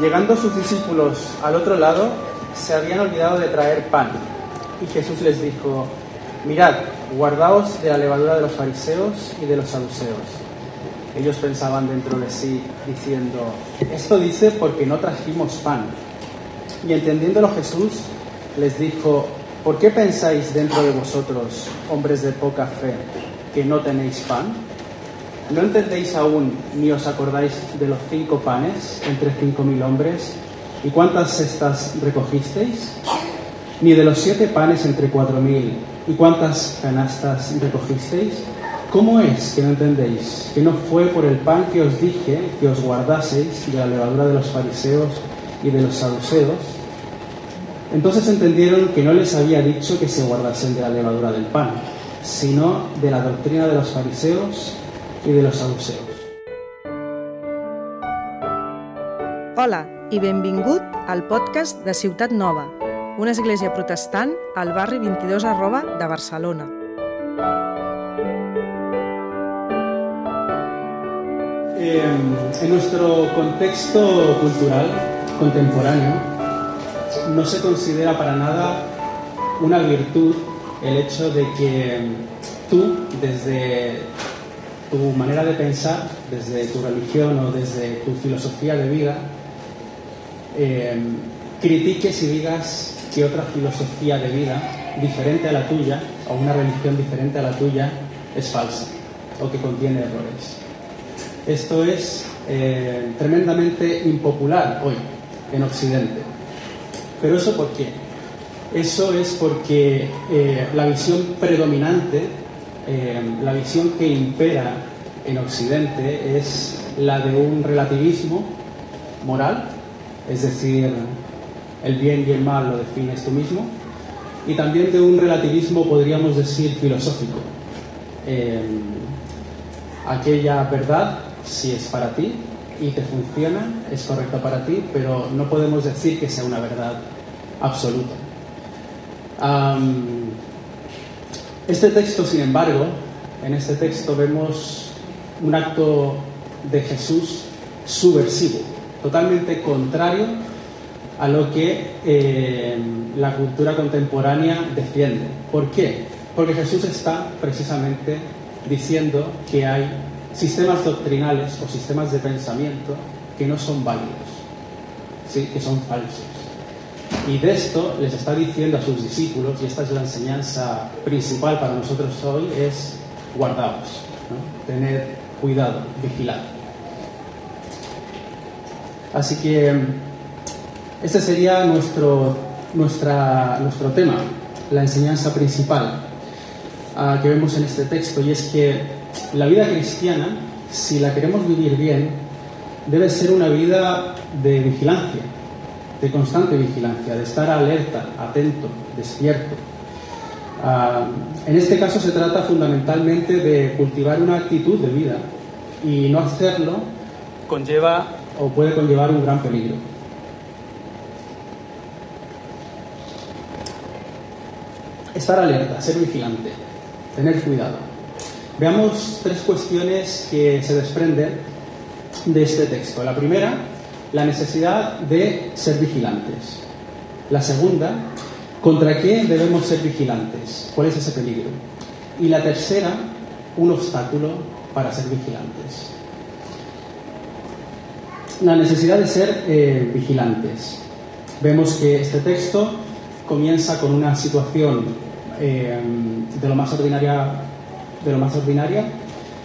Llegando sus discípulos al otro lado, se habían olvidado de traer pan. Y Jesús les dijo, mirad, guardaos de la levadura de los fariseos y de los saduceos. Ellos pensaban dentro de sí, diciendo, esto dice porque no trajimos pan. Y entendiéndolo Jesús les dijo, ¿por qué pensáis dentro de vosotros, hombres de poca fe, que no tenéis pan? ¿No entendéis aún ni os acordáis de los cinco panes entre cinco mil hombres? ¿Y cuántas cestas recogisteis? Ni de los siete panes entre cuatro mil. ¿Y cuántas canastas recogisteis? ¿Cómo es que no entendéis que no fue por el pan que os dije que os guardaseis de la levadura de los fariseos y de los saduceos? Entonces entendieron que no les había dicho que se guardasen de la levadura del pan, sino de la doctrina de los fariseos y de los saduceos. Hola i benvingut al podcast de Ciutat Nova, una església protestant al barri 22 arroba de Barcelona. Eh, en nuestro contexto cultural contemporáneo no se considera para nada una virtud el hecho de que tú, desde tu manera de pensar, desde tu religión o desde tu filosofía de vida, eh, critiques y digas que otra filosofía de vida diferente a la tuya o una religión diferente a la tuya es falsa o que contiene errores. Esto es eh, tremendamente impopular hoy en Occidente. ¿Pero eso por qué? Eso es porque eh, la visión predominante, eh, la visión que impera en Occidente es la de un relativismo moral, es decir, el bien y el mal lo defines tú mismo, y también de un relativismo, podríamos decir, filosófico. Eh, aquella verdad, si es para ti y te funciona, es correcta para ti, pero no podemos decir que sea una verdad absoluta. Este texto, sin embargo, en este texto vemos un acto de Jesús subversivo, totalmente contrario a lo que eh, la cultura contemporánea defiende. ¿Por qué? Porque Jesús está precisamente diciendo que hay sistemas doctrinales o sistemas de pensamiento que no son válidos, ¿sí? que son falsos. Y de esto les está diciendo a sus discípulos, y esta es la enseñanza principal para nosotros hoy, es guardaos, ¿no? tener cuidado, vigilar. Así que este sería nuestro, nuestro tema, la enseñanza principal uh, que vemos en este texto, y es que la vida cristiana, si la queremos vivir bien, debe ser una vida de vigilancia, de constante vigilancia, de estar alerta, atento, despierto. Uh, en este caso se trata fundamentalmente de cultivar una actitud de vida y no hacerlo conlleva o puede conllevar un gran peligro. Estar alerta, ser vigilante, tener cuidado. Veamos tres cuestiones que se desprenden de este texto. La primera, la necesidad de ser vigilantes. La segunda, ¿contra qué debemos ser vigilantes? ¿Cuál es ese peligro? Y la tercera, un obstáculo para ser vigilantes. La necesidad de ser eh, vigilantes. Vemos que este texto comienza con una situación eh, de lo más ordinaria de lo más ordinaria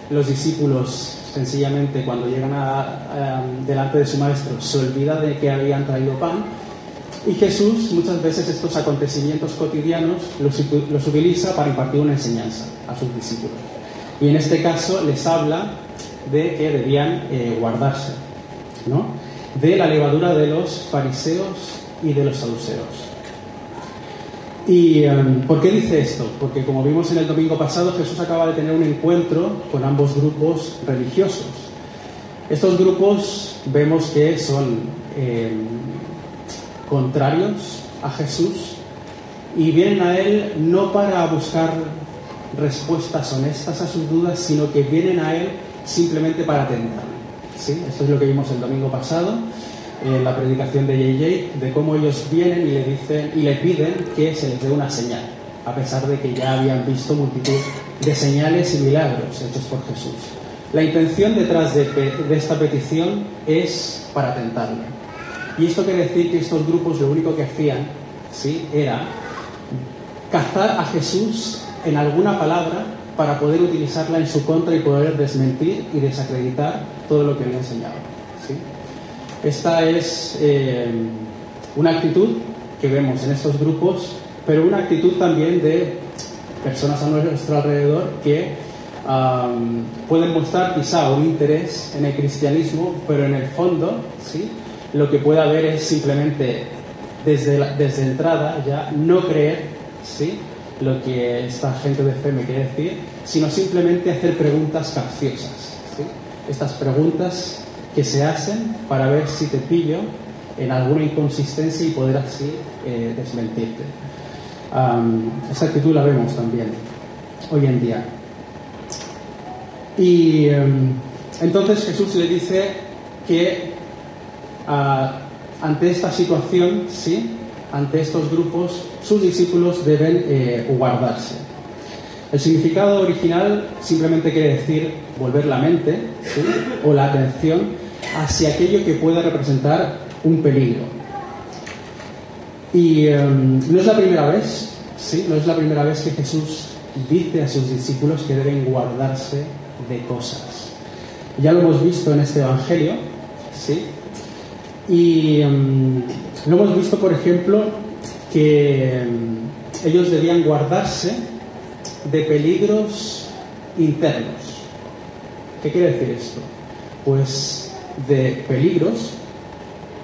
los discípulos sencillamente cuando llegan a, a, delante de su maestro se olvida de que habían traído pan. Y Jesús muchas veces estos acontecimientos cotidianos los, los utiliza para impartir una enseñanza a sus discípulos. Y en este caso les habla de que debían eh, guardarse ¿no? de la levadura de los fariseos y de los saduceos ¿Y um, por qué dice esto? Porque como vimos en el domingo pasado, Jesús acaba de tener un encuentro con ambos grupos religiosos. Estos grupos vemos que son eh, contrarios a Jesús y vienen a Él no para buscar respuestas honestas a sus dudas, sino que vienen a Él simplemente para tentarle. ¿sí? Esto es lo que vimos el domingo pasado. En la predicación de JJ de cómo ellos vienen y le dicen y le piden que se les dé una señal, a pesar de que ya habían visto multitud de señales y milagros hechos por Jesús. La intención detrás de, de esta petición es para tentarle. Y esto quiere decir que estos grupos lo único que hacían ¿sí? era cazar a Jesús en alguna palabra para poder utilizarla en su contra y poder desmentir y desacreditar todo lo que había enseñado. Esta es eh, una actitud que vemos en estos grupos, pero una actitud también de personas a nuestro alrededor que pueden mostrar quizá un interés en el cristianismo, pero en el fondo, ¿sí? lo que puede haber es simplemente desde, la, desde entrada ya no creer ¿sí? lo que esta gente de fe me quiere decir, sino simplemente hacer preguntas capciosas. ¿sí? Estas preguntas que se hacen para ver si te pillo en alguna inconsistencia y poder así eh, desmentirte. Um, esa actitud la vemos también hoy en día. Y um, entonces Jesús le dice que uh, ante esta situación, ¿sí? ante estos grupos, sus discípulos deben eh, guardarse. El significado original simplemente quiere decir volver la mente ¿sí? o la atención hacia aquello que pueda representar un peligro. Y um, no es la primera vez, ¿sí? No es la primera vez que Jesús dice a sus discípulos que deben guardarse de cosas. Ya lo hemos visto en este Evangelio, ¿sí? Y um, lo hemos visto, por ejemplo, que um, ellos debían guardarse de peligros internos. ¿Qué quiere decir esto? Pues de peligros,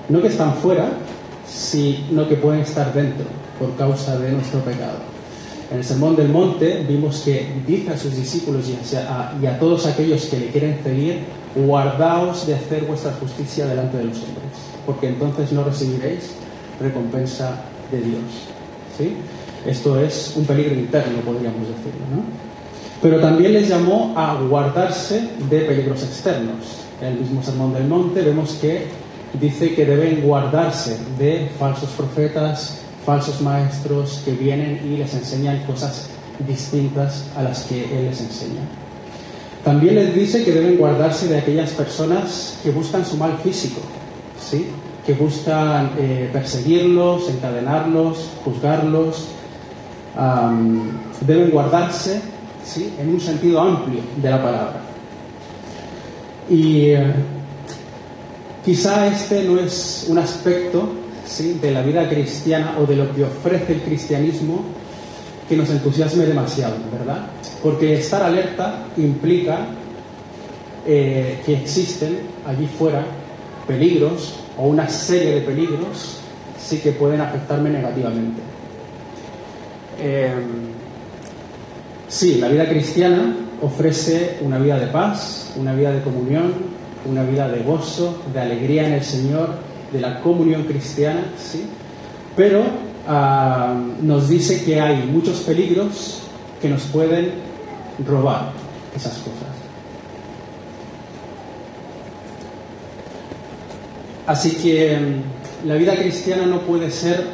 no que están fuera, sino que pueden estar dentro por causa de nuestro pecado. En el Sermón del Monte vimos que dice a sus discípulos y a, y a todos aquellos que le quieren seguir, guardaos de hacer vuestra justicia delante de los hombres, porque entonces no recibiréis recompensa de Dios. ¿Sí? Esto es un peligro interno, podríamos decirlo. ¿no? Pero también les llamó a guardarse de peligros externos. El mismo Sermón del Monte vemos que dice que deben guardarse de falsos profetas, falsos maestros que vienen y les enseñan cosas distintas a las que Él les enseña. También les dice que deben guardarse de aquellas personas que buscan su mal físico, ¿sí? que buscan eh, perseguirlos, encadenarlos, juzgarlos. Deben guardarse ¿sí? en un sentido amplio de la palabra. Y eh, quizá este no es un aspecto de la vida cristiana o de lo que ofrece el cristianismo que nos entusiasme demasiado, ¿verdad? Porque estar alerta implica eh, que existen allí fuera peligros o una serie de peligros sí que pueden afectarme negativamente. Eh, sí, la vida cristiana ofrece una vida de paz, una vida de comunión, una vida de gozo, de alegría en el Señor, de la comunión cristiana, ¿sí? Pero uh, nos dice que hay muchos peligros que nos pueden robar esas cosas. Así que la vida cristiana no puede ser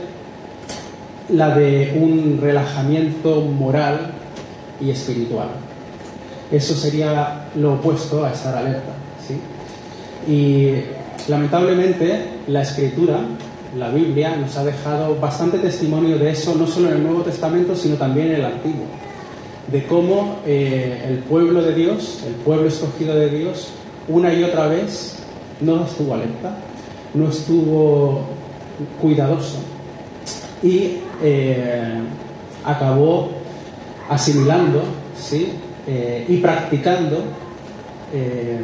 la de un relajamiento moral y espiritual. Eso sería lo opuesto a estar alerta. ¿sí? Y lamentablemente la escritura, la Biblia, nos ha dejado bastante testimonio de eso, no solo en el Nuevo Testamento, sino también en el Antiguo. De cómo eh, el pueblo de Dios, el pueblo escogido de Dios, una y otra vez no estuvo alerta, no estuvo cuidadoso y eh, acabó asimilando ¿sí? Eh, y practicando eh,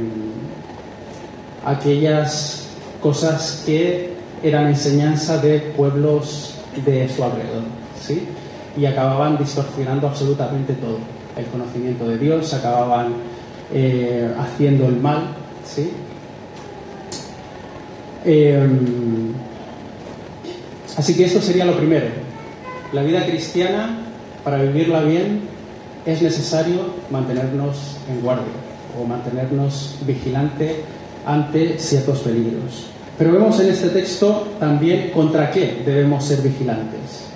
aquellas cosas que eran enseñanza de pueblos de su alrededor, ¿sí? Y acababan distorsionando absolutamente todo. El conocimiento de Dios, acababan eh, haciendo el mal, ¿sí? Así que esto sería lo primero. La vida cristiana, para vivirla bien, es necesario mantenernos en guardia o mantenernos vigilante ante ciertos peligros. Pero vemos en este texto también contra qué debemos ser vigilantes.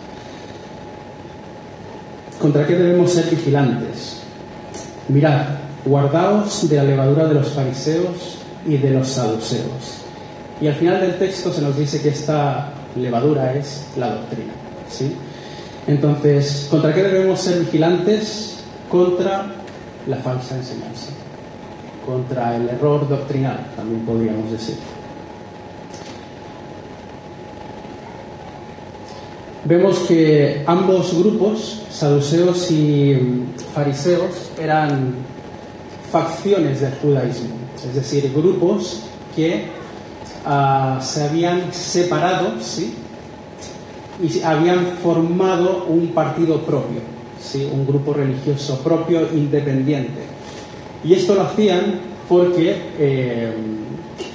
¿Contra qué debemos ser vigilantes? Mirad, guardaos de la levadura de los fariseos y de los saduceos. Y al final del texto se nos dice que esta levadura es la doctrina. ¿sí? Entonces, ¿contra qué debemos ser vigilantes? Contra la falsa enseñanza, contra el error doctrinal, también podríamos decir. Vemos que ambos grupos, saduceos y fariseos, eran facciones del judaísmo, es decir, grupos que uh, se habían separado ¿sí? y habían formado un partido propio, un grupo religioso propio independiente. Y esto lo hacían porque eh,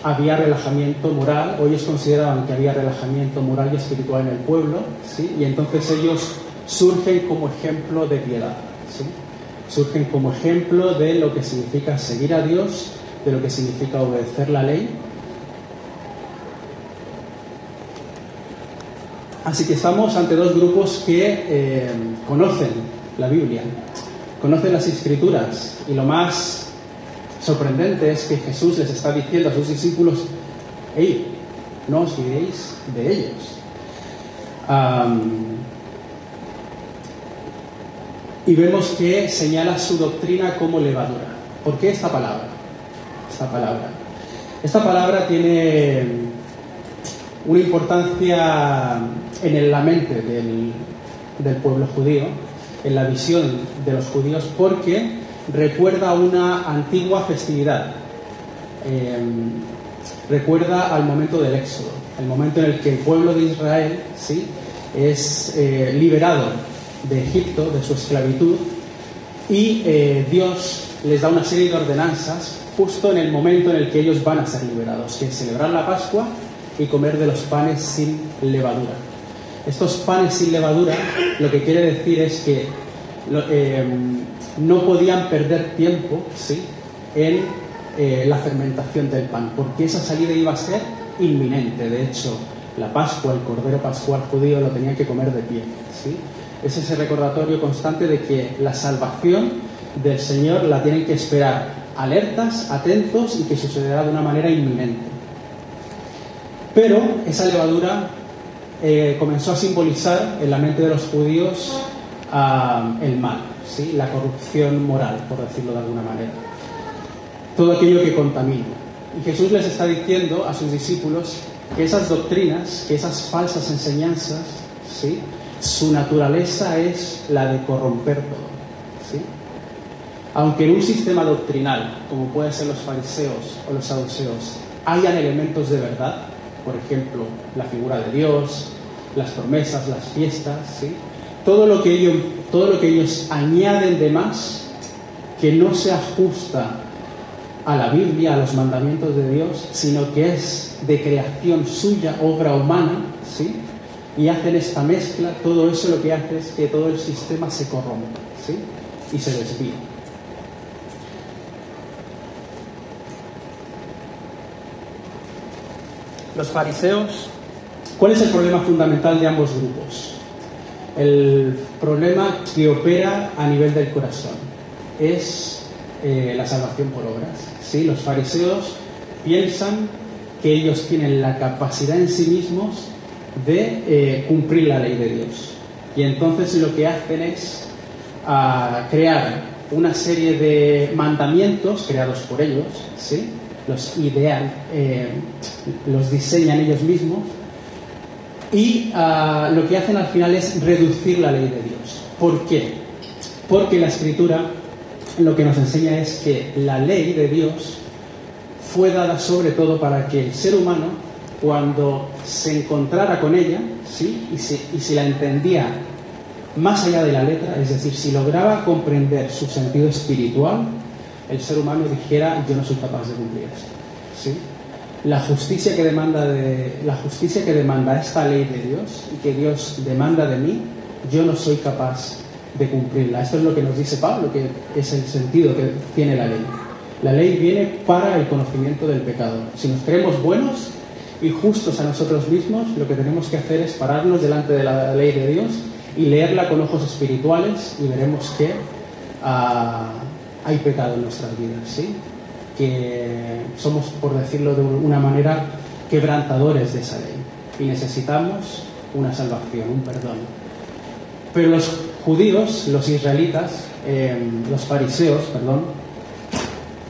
había relajamiento moral, ellos consideraban que había relajamiento moral y espiritual en el pueblo, ¿sí? y entonces ellos surgen como ejemplo de piedad, surgen como ejemplo de lo que significa seguir a Dios, de lo que significa obedecer la ley. Así que estamos ante dos grupos que eh, conocen la Biblia, conocen las escrituras y lo más sorprendente es que Jesús les está diciendo a sus discípulos, hey, no os fiéis de ellos. y vemos que señala su doctrina como levadura. ¿Por qué esta palabra? Esta palabra. Esta palabra tiene una importancia en la mente del pueblo judío, en la visión de los judíos, porque recuerda una antigua festividad. Em, recuerda al momento del Éxodo, el momento en el que el pueblo de Israel ¿sí? es eh, liberado de Egipto, de su esclavitud, y eh, Dios les da una serie de ordenanzas justo en el momento en el que ellos van a ser liberados, que celebrar la Pascua y comer de los panes sin levadura. Estos panes sin levadura lo que quiere decir es que em, no podían perder tiempo ¿sí? en eh, la fermentación del pan, porque esa salida iba a ser inminente. De hecho, la Pascua, el Cordero Pascual judío, lo tenían que comer de pie. ¿sí? Es ese recordatorio constante de que la salvación del Señor la tienen que esperar alertas, atentos y que sucederá de una manera inminente. Pero esa levadura eh, comenzó a simbolizar en la mente de los judíos ah, el mal la corrupción moral, por decirlo de alguna manera. Todo aquello que contamina. Y Jesús les está diciendo a sus discípulos que esas doctrinas, que esas falsas enseñanzas, ¿sí? su naturaleza es la de corromper todo. ¿sí? Aunque en un sistema doctrinal, como pueden ser los fariseos o los saduceos, hayan elementos de verdad, por ejemplo, la figura de Dios, las promesas, las fiestas, ¿sí? todo lo que ellos, todo lo que ellos añaden de más que no se ajusta a la Biblia, a los mandamientos de Dios, sino que es de creación suya, obra humana, ¿sí? Y hacen esta mezcla, todo eso lo que hace es que todo el sistema se corrompe, ¿sí? Y se desvía. Los fariseos, ¿cuál es el problema fundamental de ambos grupos? el problema que opera a nivel del corazón es eh, la salvación por obras. ¿sí? Los fariseos piensan que ellos tienen la capacidad en sí mismos de eh, cumplir la ley de Dios. Y entonces lo que hacen es ah, crear una serie de mandamientos creados por ellos, ¿sí? Los idean, eh, los diseñan ellos mismos y ah, lo que hacen al final es reducir la ley de Dios. ¿Por qué? Porque la escritura lo que nos enseña es que la ley de Dios fue dada sobre todo para que el ser humano, cuando se encontrara con ella, ¿sí? y, si, y si la entendía más allá de la letra, es decir, si lograba comprender su sentido espiritual, el ser humano dijera, yo no soy capaz de cumplir esto. ¿sí? la justicia que demanda de la justicia que demanda esta ley de Dios y que Dios demanda de mí, yo no soy capaz de cumplirla. Esto es lo que nos dice Pablo, que es el sentido que tiene la ley. La ley viene para el conocimiento del pecado. Si nos creemos buenos y justos a nosotros mismos, lo que tenemos que hacer es pararnos delante de la ley de Dios y leerla con ojos espirituales y veremos que ah, hay pecado en nuestras vidas, ¿sí? que somos, por decirlo de una manera, quebrantadores de esa ley y necesitamos una salvación, un perdón. Pero los judíos, los israelitas, eh, los fariseos, perdón,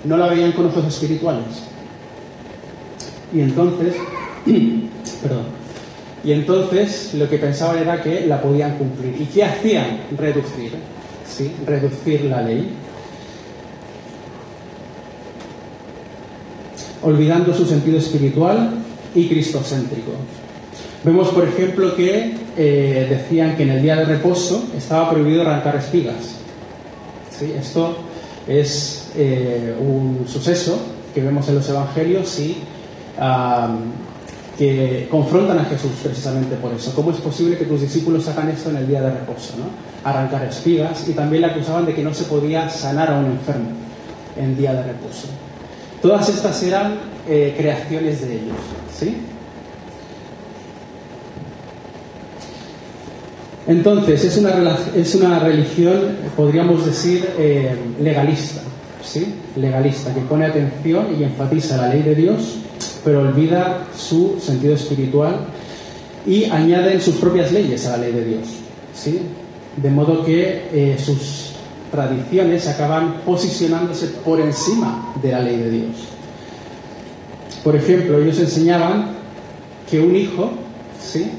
no la veían con ojos espirituales. Y entonces, perdón, y entonces lo que pensaban era que la podían cumplir. ¿Y qué hacían? Reducir, ¿sí? Reducir la ley. Olvidando su sentido espiritual y cristocéntrico. Vemos, por ejemplo, que eh, decían que en el día de reposo estaba prohibido arrancar espigas. ¿Sí? Esto es eh, un suceso que vemos en los evangelios y que confrontan a Jesús precisamente por eso. ¿Cómo es posible que tus discípulos hagan esto en el día de reposo? ¿no? Arrancar espigas y también le acusaban de que no se podía sanar a un enfermo en día de reposo. Todas estas eran eh, creaciones de ellos. ¿sí? Entonces, es una, es una religión, podríamos decir, eh, legalista, ¿sí? Legalista, que pone atención y enfatiza la ley de Dios pero olvida su sentido espiritual y añaden sus propias leyes a la ley de Dios. ¿sí? De modo que eh, sus tradiciones acaban posicionándose por encima de la ley de Dios. Por ejemplo, ellos enseñaban que un hijo ¿sí?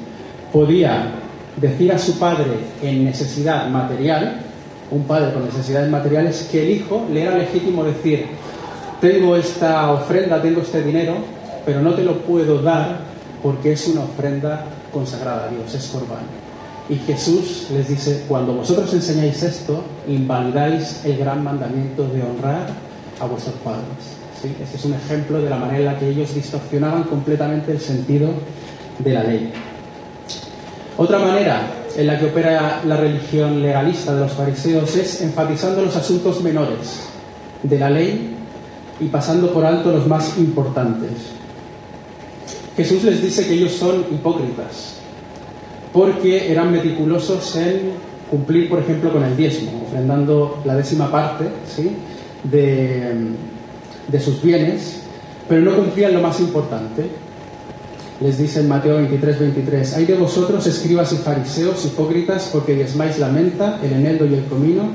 podía decir a su padre en necesidad material, un padre con necesidades materiales, que el hijo le era legítimo decir, tengo esta ofrenda, tengo este dinero, pero no te lo puedo dar porque es una ofrenda consagrada a Dios, es corbán. Y Jesús les dice, cuando vosotros enseñáis esto, invalidáis el gran mandamiento de honrar a vuestros padres. ¿Sí? Este es un ejemplo de la manera en la que ellos distorsionaban completamente el sentido de la ley. Otra manera en la que opera la religión legalista de los fariseos es enfatizando los asuntos menores de la ley y pasando por alto los más importantes. Jesús les dice que ellos son hipócritas, porque eran meticulosos en cumplir, por ejemplo, con el diezmo, ofrendando la décima parte ¿sí? de, de sus bienes, pero no cumplían lo más importante. Les dice en Mateo 23, 23, hay de vosotros, escribas y fariseos, hipócritas, porque diezmáis la menta, el eneldo y el comino,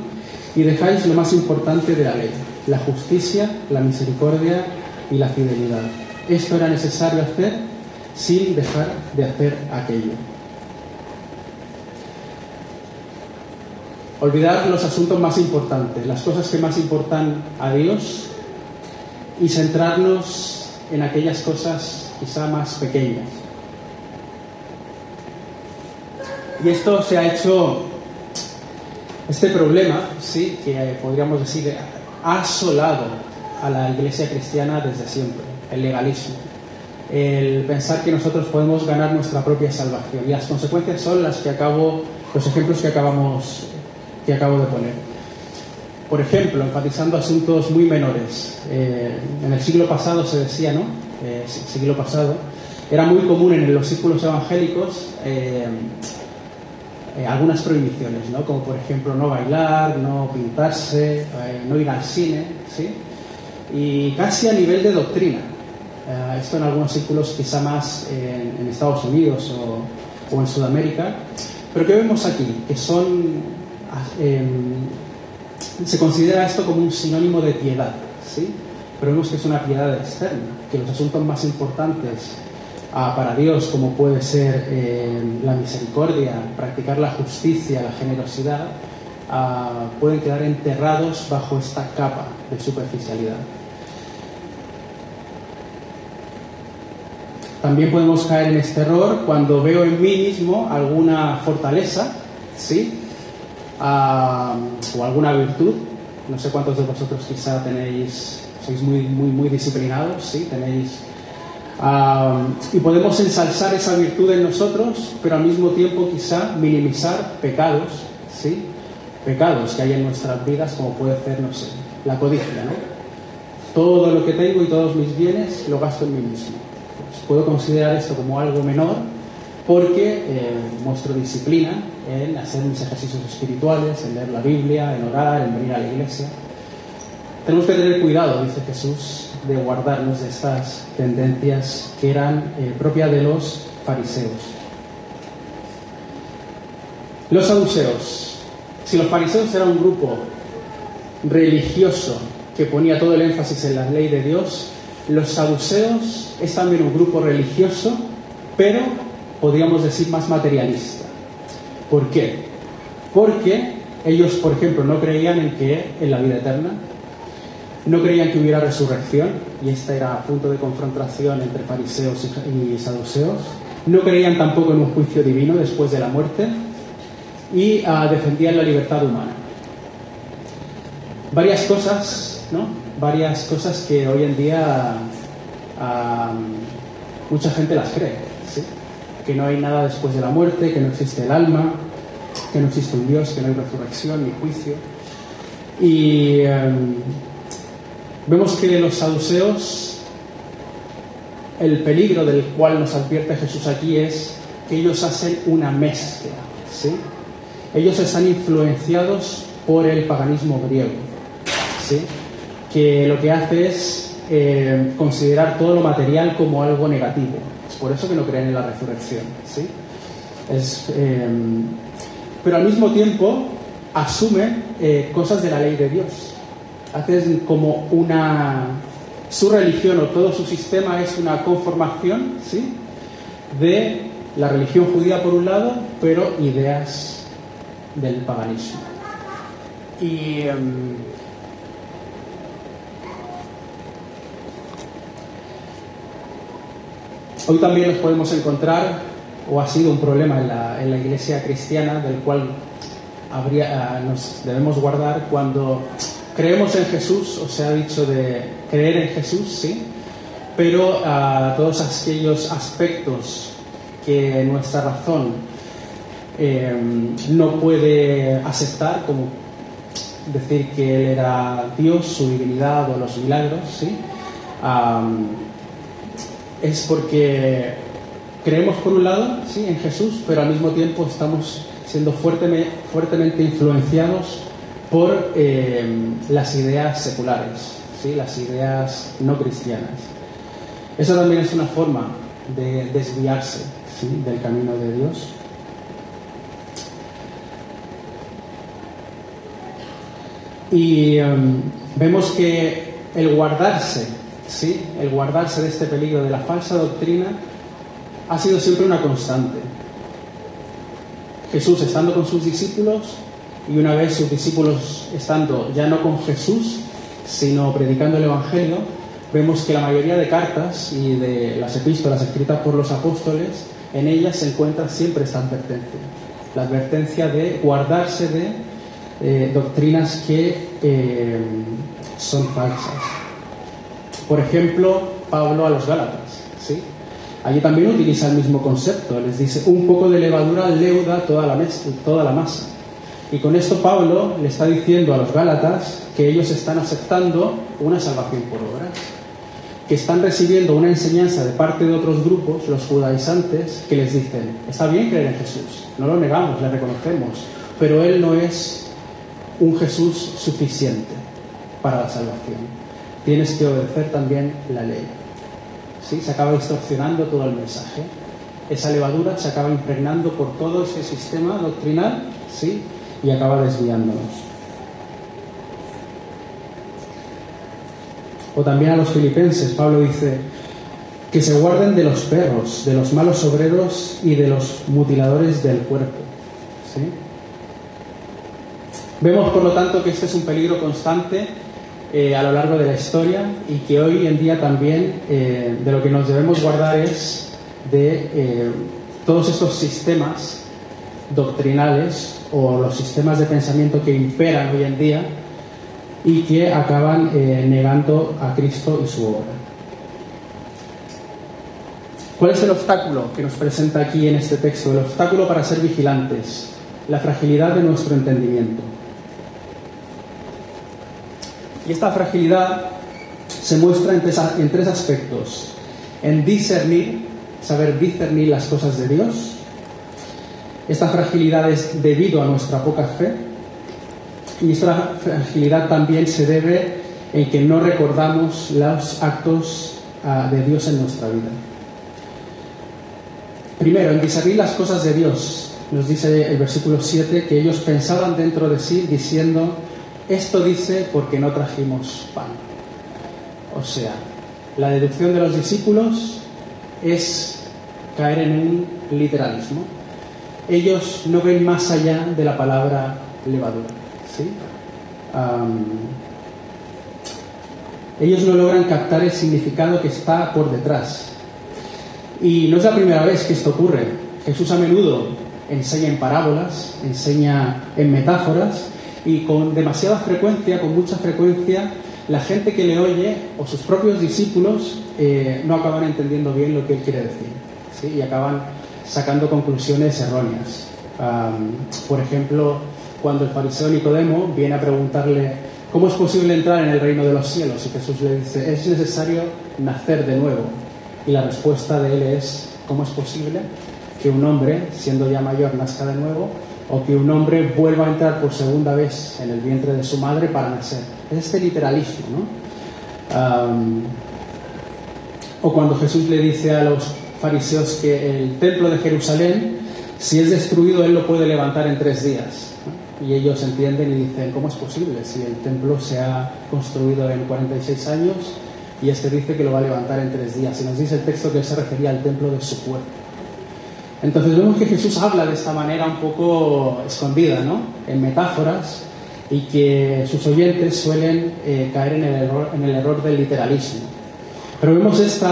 y dejáis lo más importante de la ley, la justicia, la misericordia y la fidelidad. Esto era necesario hacer sin dejar de hacer aquello. Olvidar los asuntos más importantes, las cosas que más importan a Dios y centrarnos en aquellas cosas quizá más pequeñas. Y esto se ha hecho, este problema, sí, que podríamos decir, ha asolado a la iglesia cristiana desde siempre, el legalismo el pensar que nosotros podemos ganar nuestra propia salvación. Y las consecuencias son las que acabo, los ejemplos que acabamos, que acabo de poner. Por ejemplo, enfatizando asuntos muy menores. Eh, en el siglo pasado se decía, ¿no? Eh, siglo pasado, era muy común en los círculos evangélicos eh, algunas prohibiciones, ¿no? Como por ejemplo no bailar, no pintarse, no ir al cine, ¿sí? Y casi a nivel de doctrina. Eh, esto en algunos círculos quizá más en, Estados Unidos o, en Sudamérica. Pero ¿qué vemos aquí? Que son... Em, se considera esto como un sinónimo de piedad, ¿sí? Pero vemos que es una piedad externa, que los asuntos más importantes ah, para Dios, como puede ser em, la misericordia, practicar la justicia, la generosidad, ah, pueden quedar enterrados bajo esta capa de superficialidad. También podemos caer en este error cuando veo en mí mismo alguna fortaleza, ¿sí? O alguna virtud. No sé cuántos de vosotros quizá tenéis, sois muy, muy, muy disciplinados, ¿sí? Tenéis... y podemos ensalzar esa virtud en nosotros, pero al mismo tiempo quizá minimizar pecados, ¿sí? Pecados que hay en nuestras vidas, como puede ser, no sé, la codicia, ¿no? Todo lo que tengo y todos mis bienes lo gasto en mí mismo Pues puedo considerar esto como algo menor porque eh, disciplina en hacer mis ejercicios espirituales, en leer la Biblia, en orar, en venir a la iglesia. Tenemos que tener cuidado, dice Jesús, de guardarnos de estas tendencias que eran eh, propias de los fariseos. Los saduceos. Si los fariseos eran un grupo religioso que ponía todo el énfasis en la ley de Dios, los saduceos es también un grupo religioso, pero podríamos decir más materialista. ¿Por qué? Porque ellos, por ejemplo, no creían en que en la vida eterna, no creían que hubiera resurrección, y esta era punto de confrontación entre fariseos y saduceos. No creían tampoco en un juicio divino después de la muerte y uh, defendían la libertad humana. Varias cosas, ¿no? Varias cosas que hoy en día uh, mucha gente las cree. Que no hay nada después de la muerte, que no existe el alma, que no existe un Dios, que no hay resurrección ni juicio. Y um, Vemos que los saduceos, el peligro del cual nos advierte Jesús aquí es que ellos hacen una mezcla. ¿sí? Ellos están influenciados por el paganismo griego, ¿sí? que lo que hace es eh, considerar todo lo material como algo negativo. Por eso que no creen en la resurrección. ¿sí? Es, eh, pero al mismo tiempo asumen eh, cosas de la ley de Dios hacen como una... Su religión o todo su sistema es una conformación, ¿sí? De la religión judía por un lado, pero ideas del paganismo. Y... Um, hoy también nos podemos encontrar, o ha sido un problema en la, iglesia cristiana, del cual habría, uh, nos debemos guardar cuando Creemos en Jesús, o se ha dicho de creer en Jesús, sí, pero a todos aquellos aspectos que nuestra razón eh, no puede aceptar, como decir que Él era Dios, su divinidad o los milagros, ¿sí? Es porque creemos por un lado ¿sí? en Jesús, pero al mismo tiempo estamos siendo fuertemente, influenciados por eh, las ideas seculares, ¿sí? las ideas no cristianas. Eso también es una forma de desviarse del camino de Dios. Y em, vemos que el guardarse, ¿sí? el guardarse de este peligro de la falsa doctrina ha sido siempre una constante. Jesús, estando con sus discípulos, y una vez sus discípulos estando ya no con Jesús, sino predicando el Evangelio, vemos que la mayoría de cartas y de las epístolas escritas por los apóstoles, en ellas se encuentra siempre esta advertencia. La advertencia de guardarse de eh, doctrinas que eh, son falsas. Por ejemplo, Pablo a los Gálatas. ¿sí? Allí también utiliza el mismo concepto. Les dice, un poco de levadura leuda toda la, toda la masa. Y con esto Pablo le está diciendo a los Gálatas que ellos están aceptando una salvación por obras, que están recibiendo una enseñanza de parte de otros grupos, los judaizantes, que les dicen, está bien creer en Jesús, no lo negamos, le reconocemos, pero Él no es un Jesús suficiente para la salvación. Tienes que obedecer también la ley. ¿Sí? Se acaba distorsionando todo el mensaje. Esa levadura se acaba impregnando por todo ese sistema doctrinal, ¿sí? y acaba desviándonos. O también a los filipenses, Pablo dice, que se guarden de los perros, de los malos obreros y de los mutiladores del cuerpo. Vemos, por lo tanto, que este es un peligro constante eh, a lo largo de la historia y que hoy en día también eh, de lo que nos debemos guardar es de eh, todos estos sistemas doctrinales o los sistemas de pensamiento que imperan hoy en día y que acaban negando a Cristo y su obra. ¿Cuál es el obstáculo que nos presenta aquí en este texto? El obstáculo para ser vigilantes, la fragilidad de nuestro entendimiento. Y esta fragilidad se muestra en tres, aspectos. en discernir, saber discernir las cosas de Dios. Esta fragilidad es debido a nuestra poca fe y esta fragilidad también se debe en que no recordamos los actos ah, de Dios en nuestra vida. Primero, en discernir las cosas de Dios, nos dice el versículo 7 que ellos pensaban dentro de sí diciendo, esto dice porque no trajimos pan. O sea, la deducción de los discípulos es caer en un literalismo. Ellos no ven más allá de la palabra levadura. ¿sí? ellos no logran captar el significado que está por detrás. Y no es la primera vez que esto ocurre. Jesús a menudo enseña en parábolas, enseña en metáforas y con demasiada frecuencia, con mucha frecuencia, la gente que le oye o sus propios discípulos eh, no acaban entendiendo bien lo que él quiere decir ¿sí? y acaban sacando conclusiones erróneas. por ejemplo, cuando el fariseo Nicodemo viene a preguntarle cómo es posible entrar en el reino de los cielos y Jesús le dice es necesario nacer de nuevo y la respuesta de él es ¿cómo es posible que un hombre siendo ya mayor nazca de nuevo o que un hombre vuelva a entrar por segunda vez en el vientre de su madre para nacer. Es este literalismo, ¿no? o cuando Jesús le dice a los fariseos que el templo de Jerusalén, si es destruido, él lo puede levantar en tres días. Y ellos entienden y dicen, ¿cómo es posible si el templo se ha construido en 46 años y este dice que lo va a levantar en tres días? Y nos dice el texto que él se refería al templo de su cuerpo. Entonces vemos que Jesús habla de esta manera un poco escondida, ¿no? En metáforas y que sus oyentes suelen eh, caer en el, error, en el error del literalismo. Pero vemos este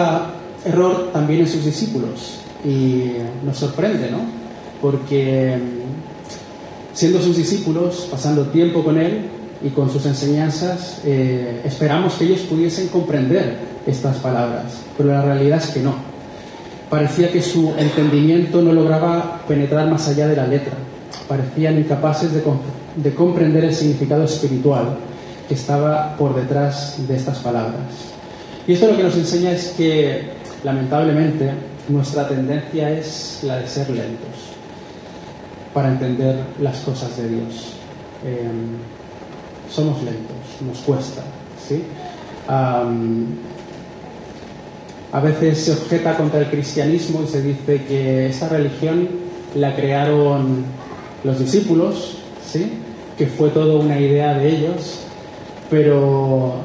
error también en sus discípulos y nos sorprende, ¿no? Porque mm, siendo sus discípulos, pasando tiempo con Él y con sus enseñanzas, eh, esperamos que ellos pudiesen comprender estas palabras, pero la realidad es que no Parecía que su entendimiento no lograba penetrar más allá de la letra. Parecían incapaces de, comprender el significado espiritual que estaba por detrás de estas palabras. Y esto lo que nos enseña es que, lamentablemente, nuestra tendencia es la de ser lentos para entender las cosas de Dios. Em, somos lentos, nos cuesta. ¿sí? A veces se objeta contra el cristianismo y se dice que esa religión la crearon los discípulos, ¿sí? que fue todo una idea de ellos, pero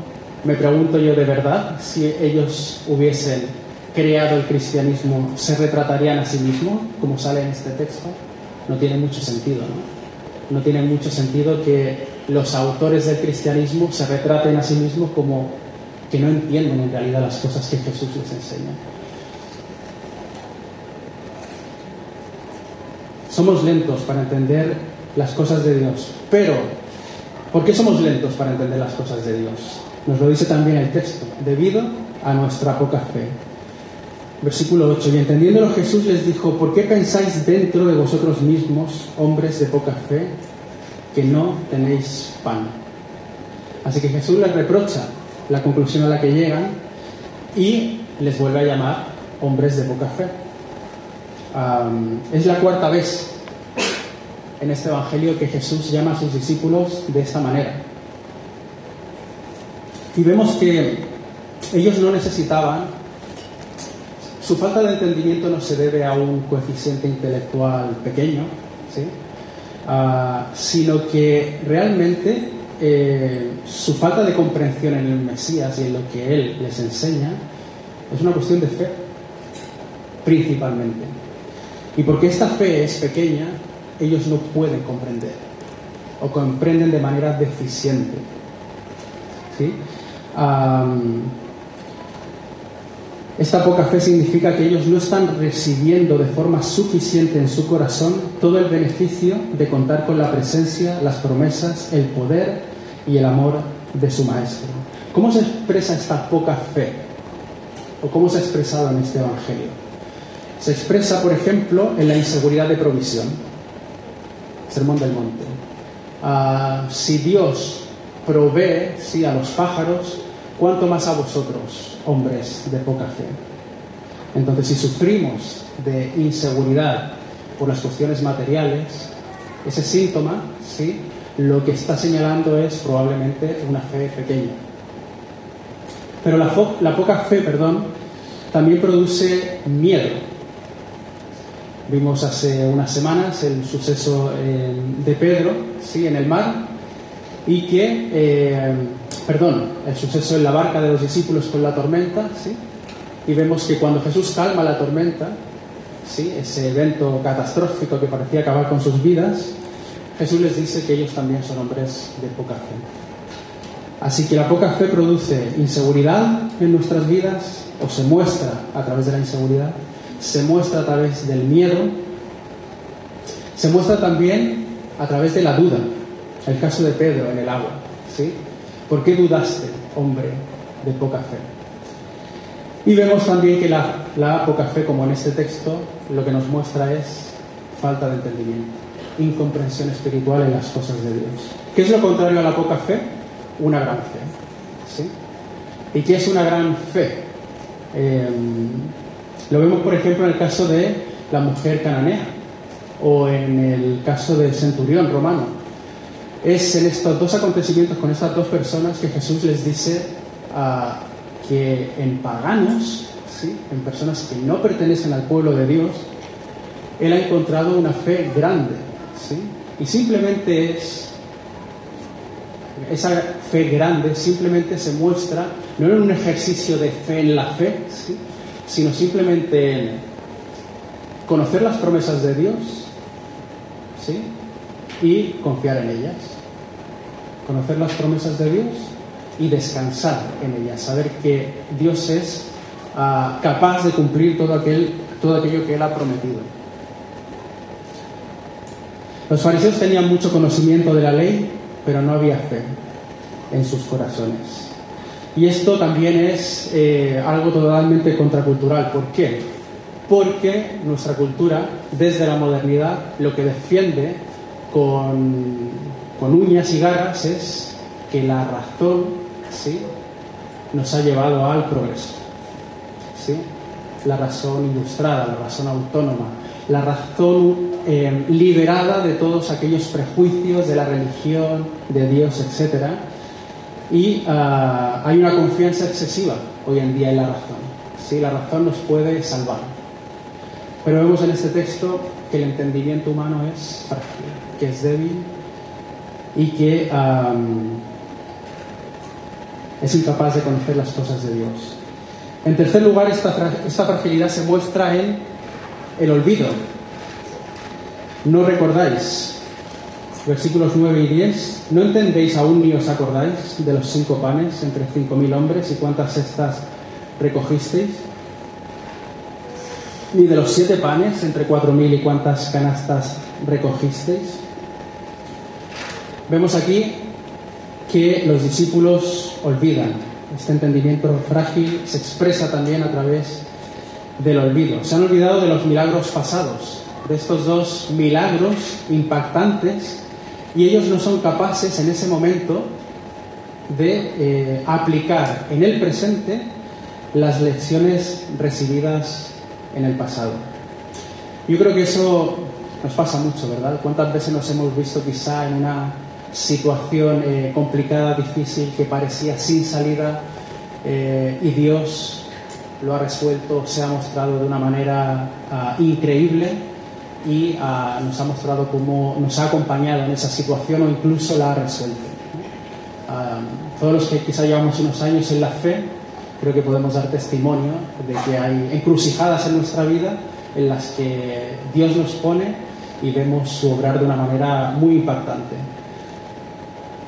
me pregunto yo de verdad si ellos hubiesen creado el cristianismo, ¿se retratarían a sí mismos, como sale en este texto? No tiene mucho sentido, ¿no? No tiene mucho sentido que los autores del cristianismo se retraten a sí mismos como que no entienden en realidad las cosas que Jesús les enseña. Somos lentos para entender las cosas de Dios, pero ¿por qué somos lentos para entender las cosas de Dios? Nos lo dice también el texto, debido a nuestra poca fe. Versículo 8, y entendiéndolo Jesús les dijo, ¿por qué pensáis dentro de vosotros mismos, hombres de poca fe, que no tenéis pan? Así que Jesús les reprocha la conclusión a la que llegan y les vuelve a llamar hombres de poca fe. es la cuarta vez en este Evangelio que Jesús llama a sus discípulos de esta manera. Y vemos que ellos no necesitaban, su falta de entendimiento no se debe a un coeficiente intelectual pequeño, ah, sino que realmente eh, su falta de comprensión en el Mesías y en lo que Él les enseña es una cuestión de fe, principalmente. Y porque esta fe es pequeña, ellos no pueden comprender o comprenden de manera deficiente. Esta poca fe significa que ellos no están recibiendo de forma suficiente en su corazón todo el beneficio de contar con la presencia, las promesas, el poder y el amor de su Maestro. ¿Cómo se expresa esta poca fe? ¿O cómo se ha expresado en este Evangelio? Se expresa, por ejemplo, en la inseguridad de provisión. Sermón del Monte. Ah, si Dios provee sí, a los pájaros, ¿cuánto más a vosotros, hombres de poca fe? Entonces, si sufrimos de inseguridad por las cuestiones materiales, ese síntoma, ¿sí? Lo que está señalando es probablemente una fe pequeña. Pero la, poca fe, perdón, también produce miedo. Vimos hace unas semanas el suceso eh, de Pedro, ¿sí? en el mar, y que, eh, perdón, el suceso en la barca de los discípulos con la tormenta, ¿sí? y vemos que cuando Jesús calma la tormenta, ¿sí? ese evento catastrófico que parecía acabar con sus vidas, Jesús les dice que ellos también son hombres de poca fe. Así que la poca fe produce inseguridad en nuestras vidas, o se muestra a través de la inseguridad, se muestra a través del miedo, se muestra también a través de la duda. El caso de Pedro en el agua. ¿sí? ¿Por qué dudaste, hombre de poca fe? Y vemos también que la, la poca fe, como en este texto, lo que nos muestra es falta de entendimiento, incomprensión espiritual en las cosas de Dios. ¿Qué es lo contrario a la poca fe? Una gran fe. ¿sí? ¿Y qué es una gran fe? Eh, lo vemos, por ejemplo, en el caso de la mujer cananea o en el caso del centurión romano. Es en estos dos acontecimientos con estas dos personas que Jesús les dice que en paganos, ¿sí? en personas que no pertenecen al pueblo de Dios, Él ha encontrado una fe grande. Y simplemente es, esa fe grande simplemente se muestra no en un ejercicio de fe en la fe, sino simplemente en conocer las promesas de Dios ¿sí? y confiar en ellas. Conocer las promesas de Dios y descansar en ellas, saber que Dios es uh, capaz de cumplir todo, aquel, todo aquello que Él ha prometido. Los fariseos tenían mucho conocimiento de la ley, pero no había fe en sus corazones. Y esto también es eh, algo totalmente contracultural. ¿Por qué? Porque nuestra cultura, desde la modernidad, lo que defiende con, con uñas y garras es que la razón ¿sí? nos ha llevado al progreso. ¿sí? La razón ilustrada, la razón autónoma, la razón eh, liberada de todos aquellos prejuicios de la religión, de Dios, etcétera, y uh, hay una confianza excesiva hoy en día en la razón. ¿sí? La razón nos puede salvar. Pero vemos en este texto que el entendimiento humano es frágil, que es débil y que es incapaz de conocer las cosas de Dios. En tercer lugar, esta, esta fragilidad se muestra en el olvido. No recordáis, versículos 9 y 10, ¿no entendéis aún ni os acordáis de los cinco panes entre cinco mil hombres y cuántas cestas recogisteis? Ni de los siete panes entre cuatro mil y cuántas canastas recogisteis? Vemos aquí que los discípulos olvidan. Este entendimiento frágil se expresa también a través del olvido. Se han olvidado de los milagros pasados, de estos dos milagros impactantes y ellos no son capaces en ese momento de eh, aplicar en el presente las lecciones recibidas en el pasado. Yo creo que eso nos pasa mucho, ¿verdad? ¿Cuántas veces nos hemos visto quizá en una situación eh, complicada, difícil, que parecía sin salida eh, y Dios lo ha resuelto, se ha mostrado de una manera uh, increíble y uh, nos ha mostrado cómo nos ha acompañado en esa situación o incluso la ha resuelto. Uh, todos los que quizá llevamos unos años en la fe, creo que podemos dar testimonio de que hay encrucijadas en nuestra vida en las que Dios nos pone y vemos su obrar de una manera muy impactante.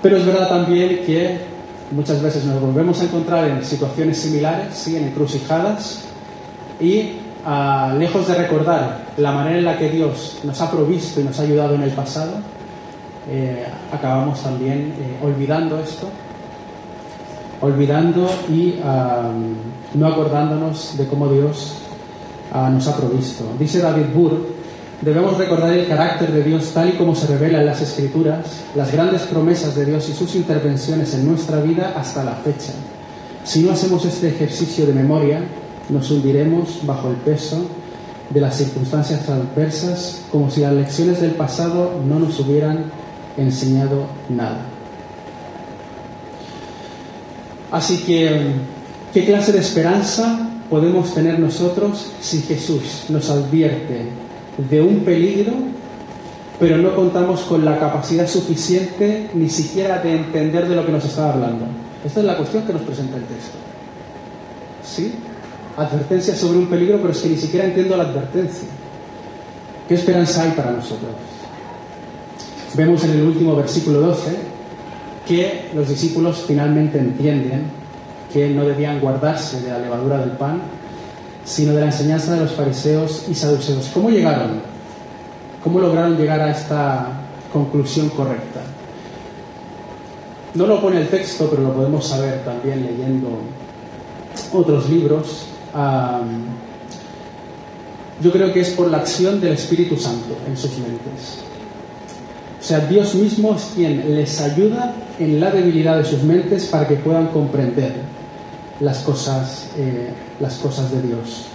Pero es verdad también que muchas veces nos volvemos a encontrar en situaciones similares, ¿sí? en encrucijadas, y uh, lejos de recordar la manera en la que Dios nos ha provisto y nos ha ayudado en el pasado, eh, acabamos también eh, olvidando esto, olvidando y no acordándonos de cómo Dios uh, nos ha provisto. Dice David Burr, debemos recordar el carácter de Dios tal y como se revela en las Escrituras, las grandes promesas de Dios y sus intervenciones en nuestra vida hasta la fecha. Si no hacemos este ejercicio de memoria, nos hundiremos bajo el peso de las circunstancias adversas como si las lecciones del pasado no nos hubieran enseñado nada. Así que, ¿qué clase de esperanza podemos tener nosotros si Jesús nos advierte de un peligro, pero no contamos con la capacidad suficiente ni siquiera de entender de lo que nos está hablando? Esta es la cuestión que nos presenta el texto. ¿Sí? Advertencia sobre un peligro, pero es que ni siquiera entiendo la advertencia. ¿Qué esperanza hay para nosotros? Vemos en el último versículo 12 que los discípulos finalmente entienden que no debían guardarse de la levadura del pan, sino de la enseñanza de los fariseos y saduceos. ¿Cómo llegaron? ¿Cómo lograron llegar a esta conclusión correcta? No lo pone el texto, pero lo podemos saber también leyendo otros libros. Yo creo que es por la acción del Espíritu Santo en sus mentes. O sea, Dios mismo es quien les ayuda en la debilidad de sus mentes para que puedan comprender las cosas, eh, las cosas de Dios.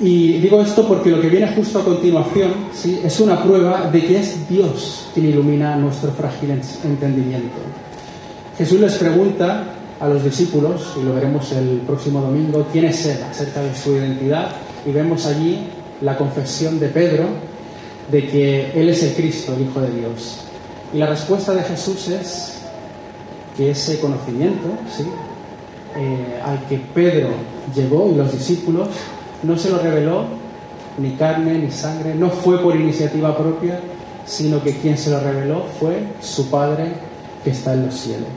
Y digo esto porque lo que viene justo a continuación ¿sí? es una prueba de que es Dios quien ilumina nuestro frágil entendimiento. Jesús les pregunta a los discípulos, y lo veremos el próximo domingo, quién es Él, acerca de su identidad, y vemos allí la confesión de Pedro de que Él es el Cristo, el Hijo de Dios. Y la respuesta de Jesús es que ese conocimiento, ¿sí? Eh, al que Pedro llegó y los discípulos, no se lo reveló ni carne ni sangre, no fue por iniciativa propia, sino que quien se lo reveló fue su Padre que está en los cielos.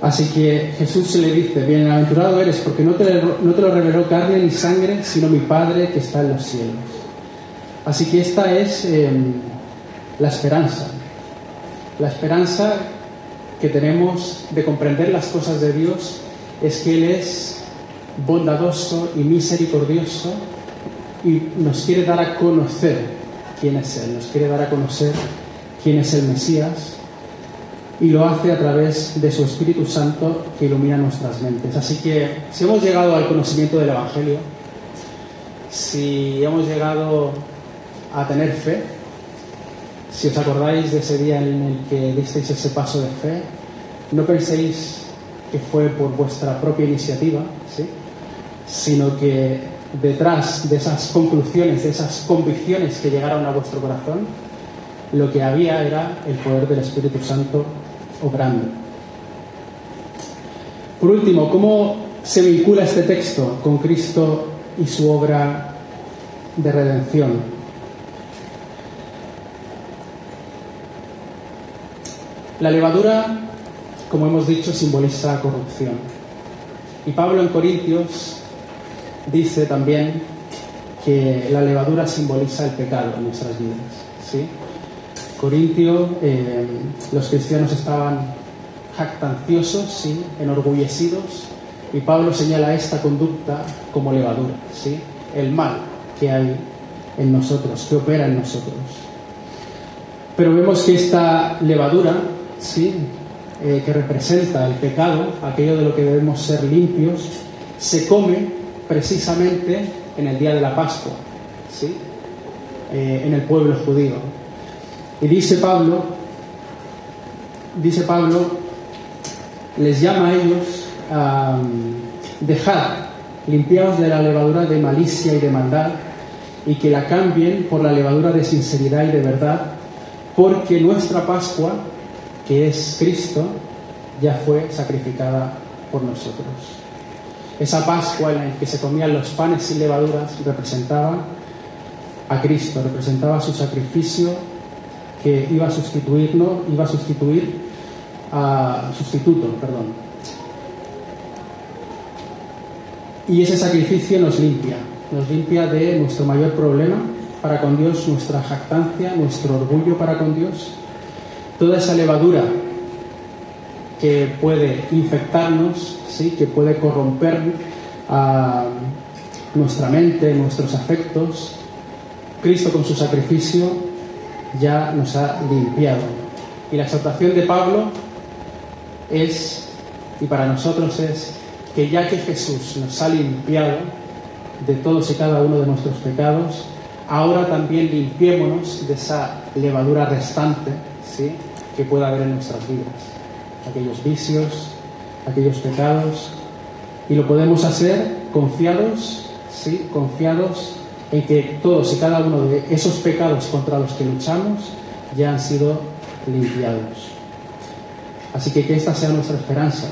Así que Jesús se le dice, bienaventurado eres porque no te, no te lo reveló carne ni sangre, sino mi Padre que está en los cielos. Así que esta es em, la esperanza, la esperanza que tenemos de comprender las cosas de Dios es que Él es bondadoso y misericordioso y nos quiere dar a conocer quién es Él, nos quiere dar a conocer quién es el Mesías y lo hace a través de su Espíritu Santo que ilumina nuestras mentes. Así que si hemos llegado al conocimiento del Evangelio, si hemos llegado a tener fe, si os acordáis de ese día en el que disteis ese paso de fe, no penséis que fue por vuestra propia iniciativa, ¿sí? sino que detrás de esas conclusiones, de esas convicciones que llegaron a vuestro corazón, lo que había era el poder del Espíritu Santo obrando. Por último, ¿cómo se vincula este texto con Cristo y su obra de redención? La levadura, como hemos dicho, simboliza corrupción. Y Pablo en Corintios dice también que la levadura simboliza el pecado en nuestras vidas. ¿sí? Corintio, eh, los cristianos estaban jactanciosos, ¿sí? enorgullecidos, y Pablo señala esta conducta como levadura, ¿sí? el mal que hay en nosotros, que opera en nosotros. Pero vemos que esta levadura, ¿sí? Eh, que representa el pecado, aquello de lo que debemos ser limpios, se come precisamente en el día de la Pascua, ¿sí? Eh, en el pueblo judío. Y dice Pablo, dice Pablo, les llama a ellos a dejar limpiados de la levadura de malicia y de maldad y que la cambien por la levadura de sinceridad y de verdad, porque nuestra Pascua, que es Cristo, ya fue sacrificada por nosotros. Esa Pascua en la que se comían los panes sin levaduras representaba a Cristo, representaba su sacrificio que iba a sustituirnos, iba a sustituir a sustituto, perdón. Y ese sacrificio nos limpia, nos limpia de nuestro mayor problema para con Dios, nuestra jactancia, nuestro orgullo para con Dios, toda esa levadura que puede infectarnos, ¿sí? que puede corromper a nuestra mente, nuestros afectos, Cristo con su sacrificio ya nos ha limpiado. Y la exhortación de Pablo es, y para nosotros es, que ya que Jesús nos ha limpiado de todos y cada uno de nuestros pecados, ahora también limpiémonos de esa levadura restante ¿sí? Que pueda haber en nuestras vidas, aquellos vicios, aquellos pecados, y lo podemos hacer confiados, ¿sí? confiados en que todos y cada uno de esos pecados contra los que luchamos ya han sido limpiados. Así que que esta sea nuestra esperanza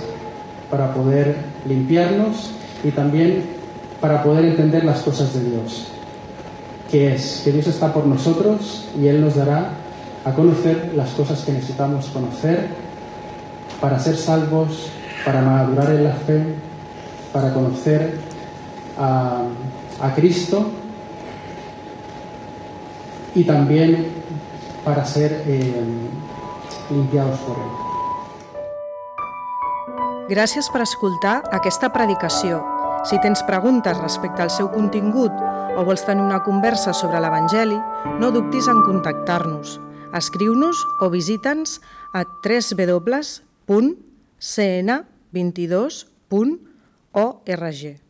para poder limpiarnos y también para poder entender las cosas de Dios. Que es que Dios está por nosotros y Él nos dará a conocer las cosas que necesitamos conocer para ser salvos, para madurar en la fe, para conocer a, a Cristo y también para ser eh, limpiados por Él. Gràcies per escoltar aquesta predicació. Si tens preguntes respecte al seu contingut o vols tenir una conversa sobre l'Evangeli, no dubtis en contactar-nos. Escriu-nos o visita'ns a www.cn22.org.